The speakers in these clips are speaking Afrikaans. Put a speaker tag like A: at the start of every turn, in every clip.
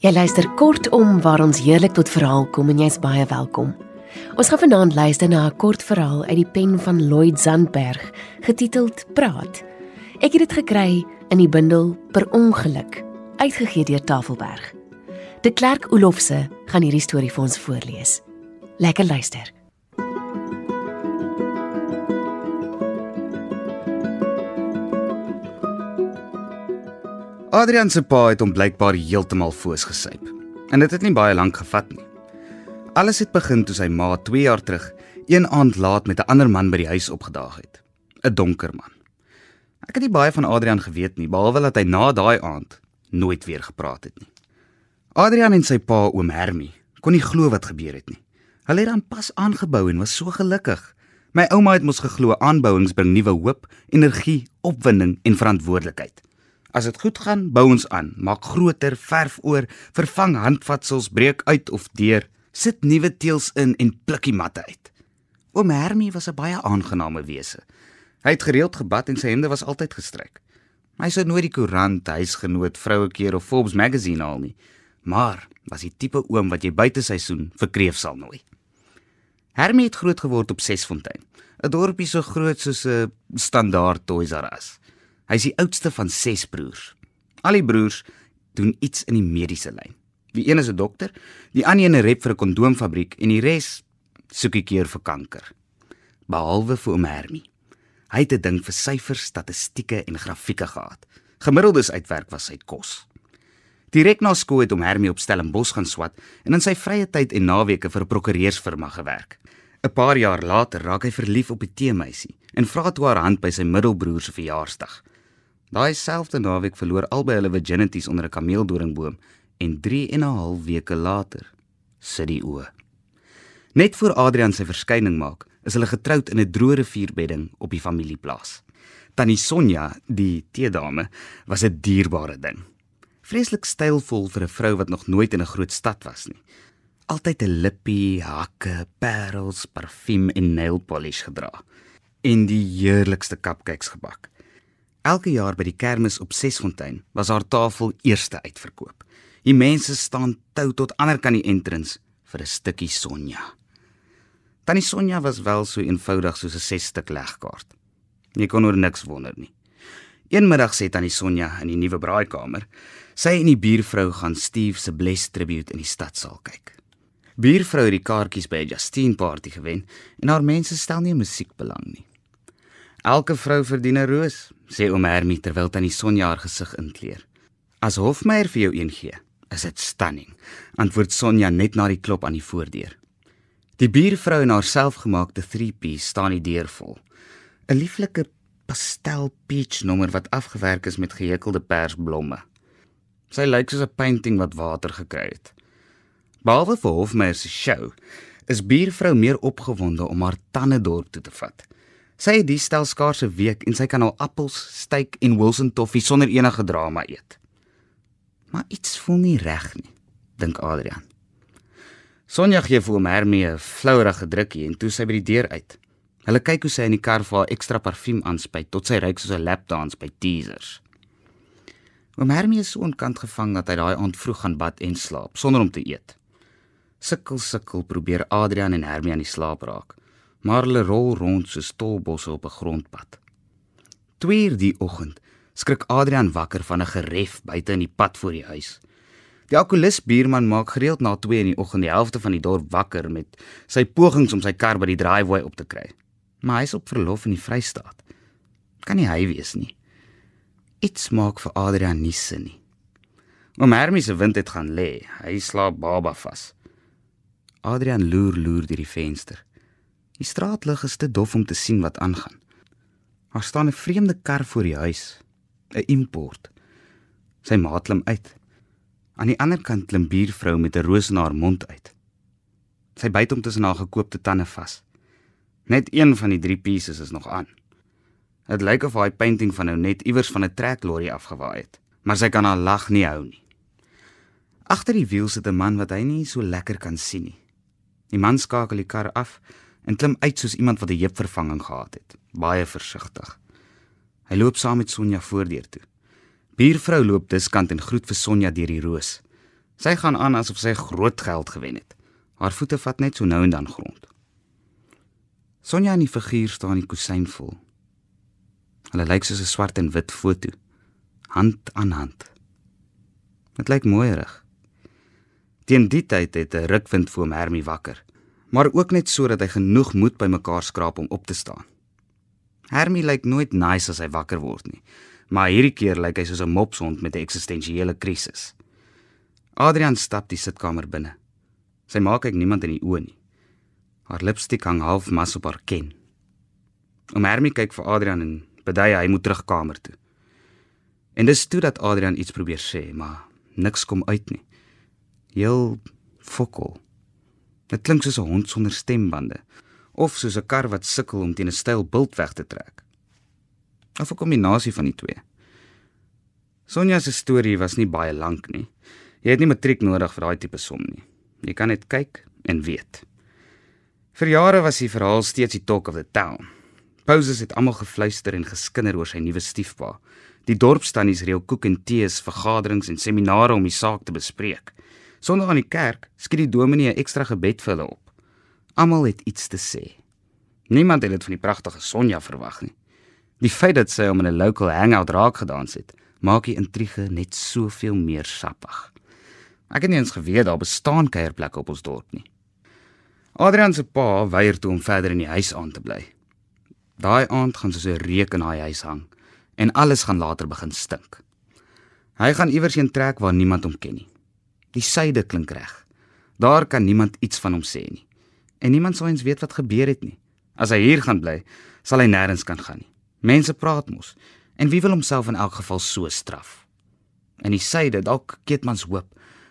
A: Jy luister kortom waar ons heerlik tot verhaal kom en jy's baie welkom. Ons gaan vanaand luister na 'n kort verhaal uit die pen van Lloyd Zandberg, getiteld Praat. Ek het dit gekry in die bundel Per ongeluk, uitgegee deur Tafelberg. De Klerk Olofse gaan hierdie storie vir ons voorlees. Lekker luister.
B: Adrian se pa het hom blykbaar heeltemal foos gesyp. En dit het nie baie lank gevat nie. Alles het begin toe sy ma 2 jaar terug een aand laat met 'n ander man by die huis opgedaag het. 'n Donker man. Ek het nie baie van Adrian geweet nie, behalwe dat hy na daai aand nooit weer gepraat het nie. Adrian en sy pa oom Hermie kon nie glo wat gebeur het nie. Hulle het dan pas aangebou en was so gelukkig. My ouma het mos geglo aanbouings bring nuwe hoop, energie, opwinding en verantwoordelikheid. As dit goed gaan, bou ons aan, maak groter, verf oor, vervang handvatsels, breek uit of deur, sit nuwe teëls in en pluk die matte uit. Oom Hermie was 'n baie aangename wese. Hy het gereeld gebad en sy hemde was altyd gestryk. Hy sou nooit die koerant, huisgenoot, vrouekeer of Forbes magazine haal nie, maar was die tipe oom wat jy buite seisoen vir kreef sal nooi. Hermie het groot geword op Sesfontein, 'n dorpie so groot soos 'n standaard Toys R Us. Hy is die oudste van 6 broers. Al die broers doen iets in die mediese lyn. Die een is 'n dokter, die ander een 'n rep vir 'n kondoomfabriek en die res soek 'n keer vir kanker. Behalwe vir oom Hermie. Hy het 'n ding vir syfers, statistieke en grafieke gehad. Gemiddeldes uitwerk was sy kos. Direk na skool het oom Hermie op Stellenbosch gaan swat en in sy vrye tyd en naweke vir 'n prokureursfirma gewerk. 'n Paar jaar later raak hy verlief op 'n teemeisie en vra toe haar hand by sy middelbroer se verjaarsdag. Daai selfde naweek verloor albei hulle virginities onder 'n kameeldoringboom en 3 en 'n half weke later sit die oë. Net voor Adrian sy verskyning maak, is hulle getroud in 'n droë rivierbedding op die familieplaas. Tannie Sonja, die teedame, was 'n dierbare ding. Vreeslik stylvol vir 'n vrou wat nog nooit in 'n groot stad was nie. Altyd 'n lippie, hakke, parels, parfuum en nail polish gedra en die heerlikste cupcakes gebak. Elke jaar by die kermis op Sesfontein was haar tafel eerste uitverkoop. Die mense staan tou tot ander kan die entrance vir 'n stukkie Sonja. Tannie Sonja was wel so eenvoudig soos 'n sesstuk legkaart. Jy kon oor niks wonder nie. Een middag sê Tannie Sonja in die nuwe braaikamer, sy en die buurvrou gaan Steve se Bless tribute in die stadsaal kyk. Buurvrou het die kaartjies by 'n Justine party gewen en haar mense stel nie musiek belang nie. Elke vrou verdien 'n roos, sê oom Hermie terwyl tannie Sonja haar gesig inkleer. As Hofmeyer vir jou een gee, is dit stunning, antwoord Sonja net na die klop aan die voordeur. Die buurvrou en haar selfgemaakte 3-piece staan die deur vol. 'n Lieflike pastel peach nommer wat afgewerk is met gehekelde persblomme. Sy lyk soos 'n painting wat water gekry het. Behalwe vir Hofmeyer se show, is buurvrou meer opgewonde om haar tande dorp toe te vat. Sy het die stel skaars 'n week en sy kan al appels, steak en Wilson toffee sonder enige drama eet. Maar iets voel nie reg nie, dink Adrian. Sonja gee vir hom Hermie 'n flouerige drukkie en toe sy by die deur uit. Hulle kyk hoe sy in die kar vir haar ekstra parfuum aanspuit tot sy ruik soos 'n lapdance by teasers. Oom Hermie is so onkant gevang dat hy daai aand vroeg gaan bad en slaap sonder om te eet. Sukkel sukkel probeer Adrian en Hermie aan die slaap raak maar hulle rol rond so stolbosse op 'n grondpad. Tweeër die oggend skrik Adrian wakker van 'n geref buite in die pad voor die huis. Die alkoholus buurman maak gereeld na 2 in die oggend die helfte van die dorp wakker met sy pogings om sy kar by die driveway op te kry. Maar hy is op verlof in die Vrystaat. Kan nie hy wees nie. Iets maak vir Adrian nie sin nie. Oom Hermie se wind het gaan lê. Hy slaap baba vas. Adrian loer loer deur die venster. Die straatlig is te dof om te sien wat aangaan. Daar staan 'n vreemde kar voor die huis, 'n import. Sy maat klim uit. Aan die ander kant klim buurvrou met 'n roos in haar mond uit. Sy byt hom tussen haar gekoopte tande vas. Net een van die drie pieces is nog aan. Dit lyk of haar painting van nou net iewers van 'n treklorry afgewaai het, maar sy kan haar lag nie hou nie. Agter die wiel sit 'n man wat hy nie so lekker kan sien nie. Die man skakel die kar af en klim uit soos iemand wat 'n heupvervanging gehad het, baie versigtig. Hy loop saam met Sonja voordeur toe. Buurvrou loop diskant en groet vir Sonja deur die roos. Sy gaan aan asof sy groot geld gewen het. Haar voete vat net so nou en dan grond. Sonja in die figuur staan in die kusyn vol. Hulle lyk soos 'n swart en wit foto, hand aan hand. Dit lyk mooierig. Teen die tyd het 'n rukwind vir Hermie wakker, maar ook net sodat hy genoeg moed bymekaar skraap om op te staan. Hermie lyk nooit nice as hy wakker word nie, maar hierdie keer lyk hy soos 'n mopshond met 'n eksistensiële krisis. Adrian stap die sitkamer binne. Sy maak ek niemand in die oë nie. Haar lipstik hang half mas op haar kin. Om Hermie kyk vir Adrian en bedui hy moet terug kamer toe. En dis toe dat Adrian iets probeer sê, maar niks kom uit nie. Heel fokol. Dit klink soos 'n hond sonder stembande of soos 'n kar wat sukkel om teen 'n styl bult weg te trek. Of 'n kombinasie van die twee. Sonja se storie was nie baie lank nie. Jy het nie matriek nodig vir daai tipe som nie. Jy kan net kyk en weet. Vir jare was die verhaal steeds die talk of the town. Pauses het almal gefluister en geskinder oor sy nuwe stiefpa. Die dorpstannies reël koek en tees, vergaderings en seminare om die saak te bespreek. Sonder aan die kerk skiet die dominee 'n ekstra gebed vir hulle op. Almal het iets te sê. Niemand het dit van die pragtige Sonja verwag nie. Die feit dat sy om in 'n local hangout raak gedans het, maak die intrige net soveel meer sappig. Ek het nie eens geweet daar bestaan kuierplekke op ons dorp nie. Adrian se pa weier toe om verder in die huis aan te bly. Daai aand gaan soos 'n reuk in daai huis hang en alles gaan later begin stink. Hy gaan iewers heen trek waar niemand hom ken nie. Die syde klink reg. Daar kan niemand iets van hom sê nie. En niemand sou eens weet wat gebeur het nie. As hy hier gaan bly, sal hy nêrens kan gaan nie. Mense praat mos. En wie wil homself in elk geval so straf? En die syde, dalk Keetmans hoop,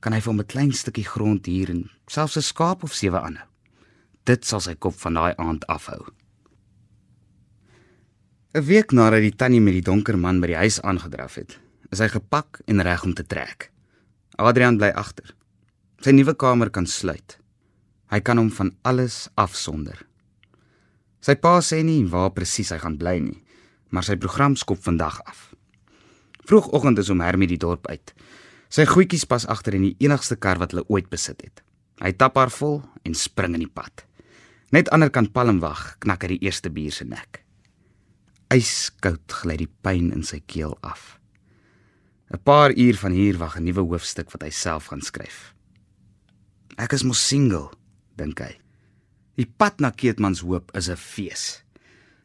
B: kan hy vir hom 'n klein stukkie grond hier en selfs 'n skaap of sewe aanhou. Dit sal sy kop van daai aand afhou. 'n Week nadat die tannie met die donker man by die huis aangedraf het, is hy gepak en reg om te trek. Adrian bly agter. Sy nuwe kamer kan sluit. Hy kan hom van alles afsonder. Sy pa sê nie waar presies hy gaan bly nie, maar sy program skop vandag af. Vroegoggend is hom Hermie die dorp uit. Sy goedjies pas agter in die enigste kar wat hulle ooit besit het. Hy tap haar vol en spring in die pad. Net aanderkant Palmwag knak hy die eerste bier se nek. Yskoud gly die pyn in sy keel af. 'n Paar uur van hier wag 'n nuwe hoofstuk wat hy self gaan skryf. Ek is mos single, dink hy. Die pad na Keetmans Hoop is 'n fees.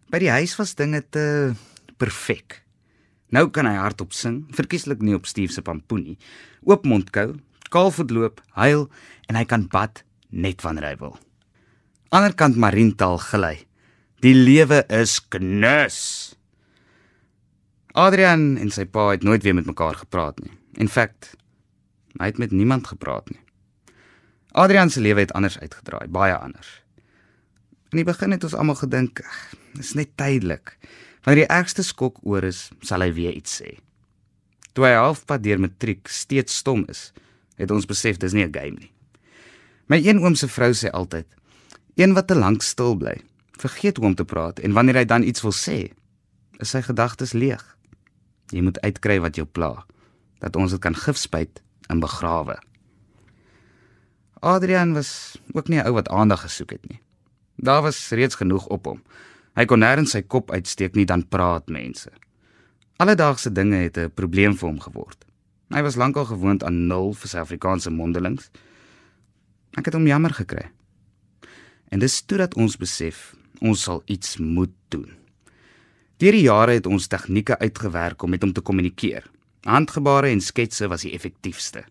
B: By die huis was dinge te perfek. Nou kan hy hardop sing, verkieslik nie op Steve se pampoenie, oop mond kou, kaalvoet loop, huil en hy kan bad net wanneer hy wil. Anderkant Mariental gly. Die lewe is knus. Adrian en sy pa het nooit weer met mekaar gepraat nie. In feite, hy het met niemand gepraat nie. Adrian se lewe het anders uitgedraai, baie anders. In die begin het ons almal gedink, dis net tydelik. Wanneer die ergste skok oor is, sal hy weer iets sê. Toe hy halfpad deur matriek steeds stom is, het ons besef dis nie 'n game nie. My een oom se vrou sê altyd, een wat te lank stil bly, vergeet hoe om te praat en wanneer hy dan iets wil sê, is sy gedagtes leeg. Jy moet uitkry wat jou pla, dat ons dit kan gifspuit en begrawe. Adrian was ook nie 'n ou wat aandag gesoek het nie. Daar was reeds genoeg op hom. Hy kon nêrens sy kop uitsteek nie dan praat mense. Alledaagse dinge het 'n probleem vir hom geword. Hy was lankal gewoond aan nul vir sy Afrikaanse mondelings. Ek het hom jammer gekry. En dis toe dat ons besef ons sal iets moet doen. Deur die jare het ons tegnieke uitgewerk om met hom te kommunikeer. Handgebare en sketse was die effektiefste.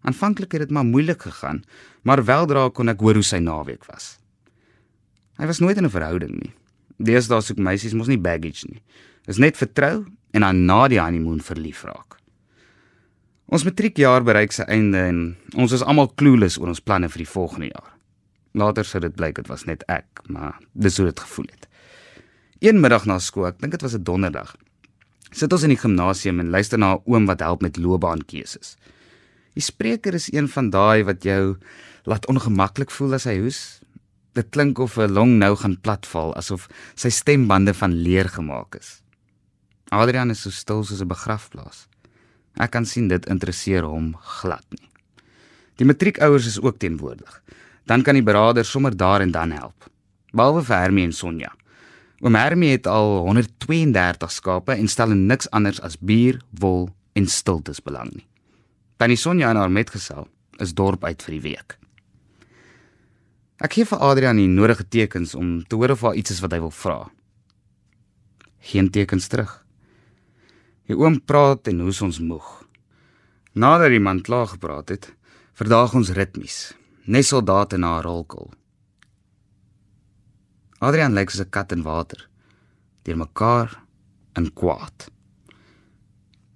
B: Aanvanklik het dit maar moeilik gegaan, maar weldra kon ek hoor hoe sy naweek was. Hy was nooit in 'n verhouding nie. Deesdae soek meisies mos nie baggage nie. Dis net vertrou en dan na die honeymoon verlief raak. Ons matriekjaar bereik sy einde en ons is almal clueless oor ons planne vir die volgende jaar. Later sou dit blyk dit was net ek, maar dis hoe dit gevoel het. Een middag na skool, ek dink dit was 'n donderdag, sit ons in die gimnasium en luister na 'n oom wat help met loopbaankeuses. Die spreker is een van daai wat jou laat ongemaklik voel as hy hoes. Dit klink of 'n long nou gaan platval asof sy stembande van leer gemaak is. Adrian is so stil soos 'n begrafplaas. Ek kan sien dit interesseer hom glad nie. Die matriekouers is ook teenwoordig. Dan kan die beraader sommer daar en dan help. Behalwe vir Hermie en Sonja. Oom Hermie het al 132 skape en stel in niks anders as bier, wol en stiltes belang nie. Tannie Sonja en haar metgesel is dorp uit vir die week. Ek gee vir Adrian die nodige tekens om te hoor of daar iets is wat hy wil vra. Geen tekens terug. Die oom praat en hoes ons moeg. Nadat die man klaar gepraat het, verdaag ons ritmies, net soldate na 'n rolkol. Adrian lyk soos 'n kat in water, deur mekaar in kwaad.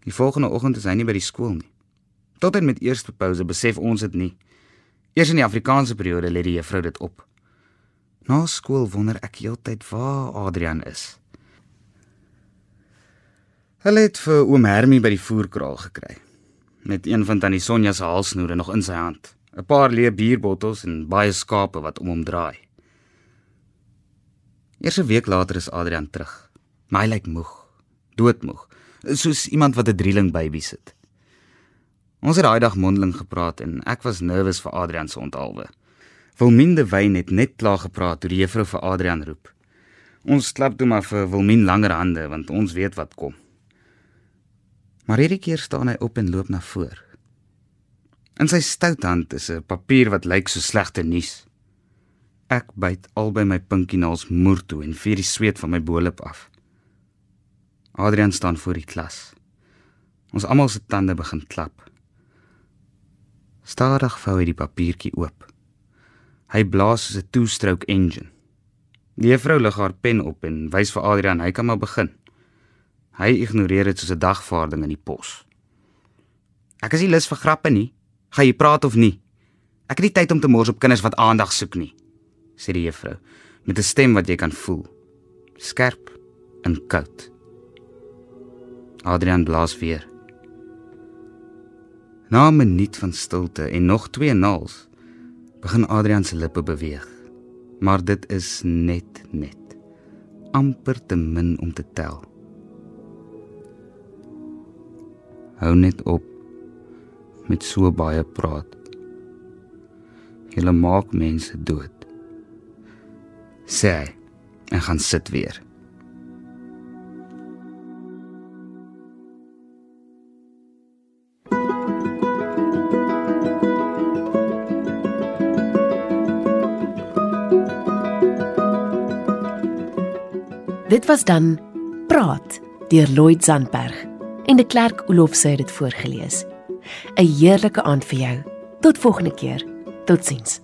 B: Die volgende oggend is hy nie by die skool nie. Tot en met eerste pouse besef ons dit nie. Eers in die Afrikaanse periode lê die juffrou dit op. Na skool wonder ek heeltyd waar Adrian is. Hulle het vir oom Hermie by die voerkraal gekry met een van tannie Sonja se halsnoere nog in sy hand. 'n Paar leë bierbottels en baie skape wat om hom draai. Eers 'n week later is Adrian terug. Maar hy lyk moeg, doodmoeg, soos iemand wat 'n drieling baby sit. Ons het daai dag mondeling gepraat en ek was nervus vir Adrian se onthaalwe. Wilminde Wyn het net klaar gepraat toe die juffrou vir Adrian roep. Ons klap toe maar vir Wilmin langer hande want ons weet wat kom. Maar hierdie keer staan hy op en loop na voor. In sy stout hand is 'n papier wat lyk so slegte nuus. Ek byt albei my pinkie-naels moer toe en vier die sweet van my bolop af. Adrian staan voor die klas. Ons almal se tande begin klap. Stadig vou hy die papiertjie oop. Hy blaas soos 'n two-stroke engine. Die juffrou lig haar pen op en wys vir Adrian hy kan maar begin. Hy ignoreer dit soos 'n dagvaarding in die pos. Ek is nie lus vir grappe nie. Gaan jy praat of nie? Ek het nie tyd om te mors op kinders wat aandag soek nie, sê die juffrou met 'n stem wat jy kan voel. Skerp en koud. Adrian blaas weer. Na 'n minuut van stilte en nog twee naals begin Adrian se lippe beweeg. Maar dit is net net amper te min om te tel. Hou net op met so baie praat. Jy maak mense dood. Sê hy en gaan sit weer.
A: Dit was dan Praat deur Lloyd Zandberg en de Klerk Olofse het dit voorgeles. 'n Heerlike aand vir jou. Tot volgende keer. Totsiens.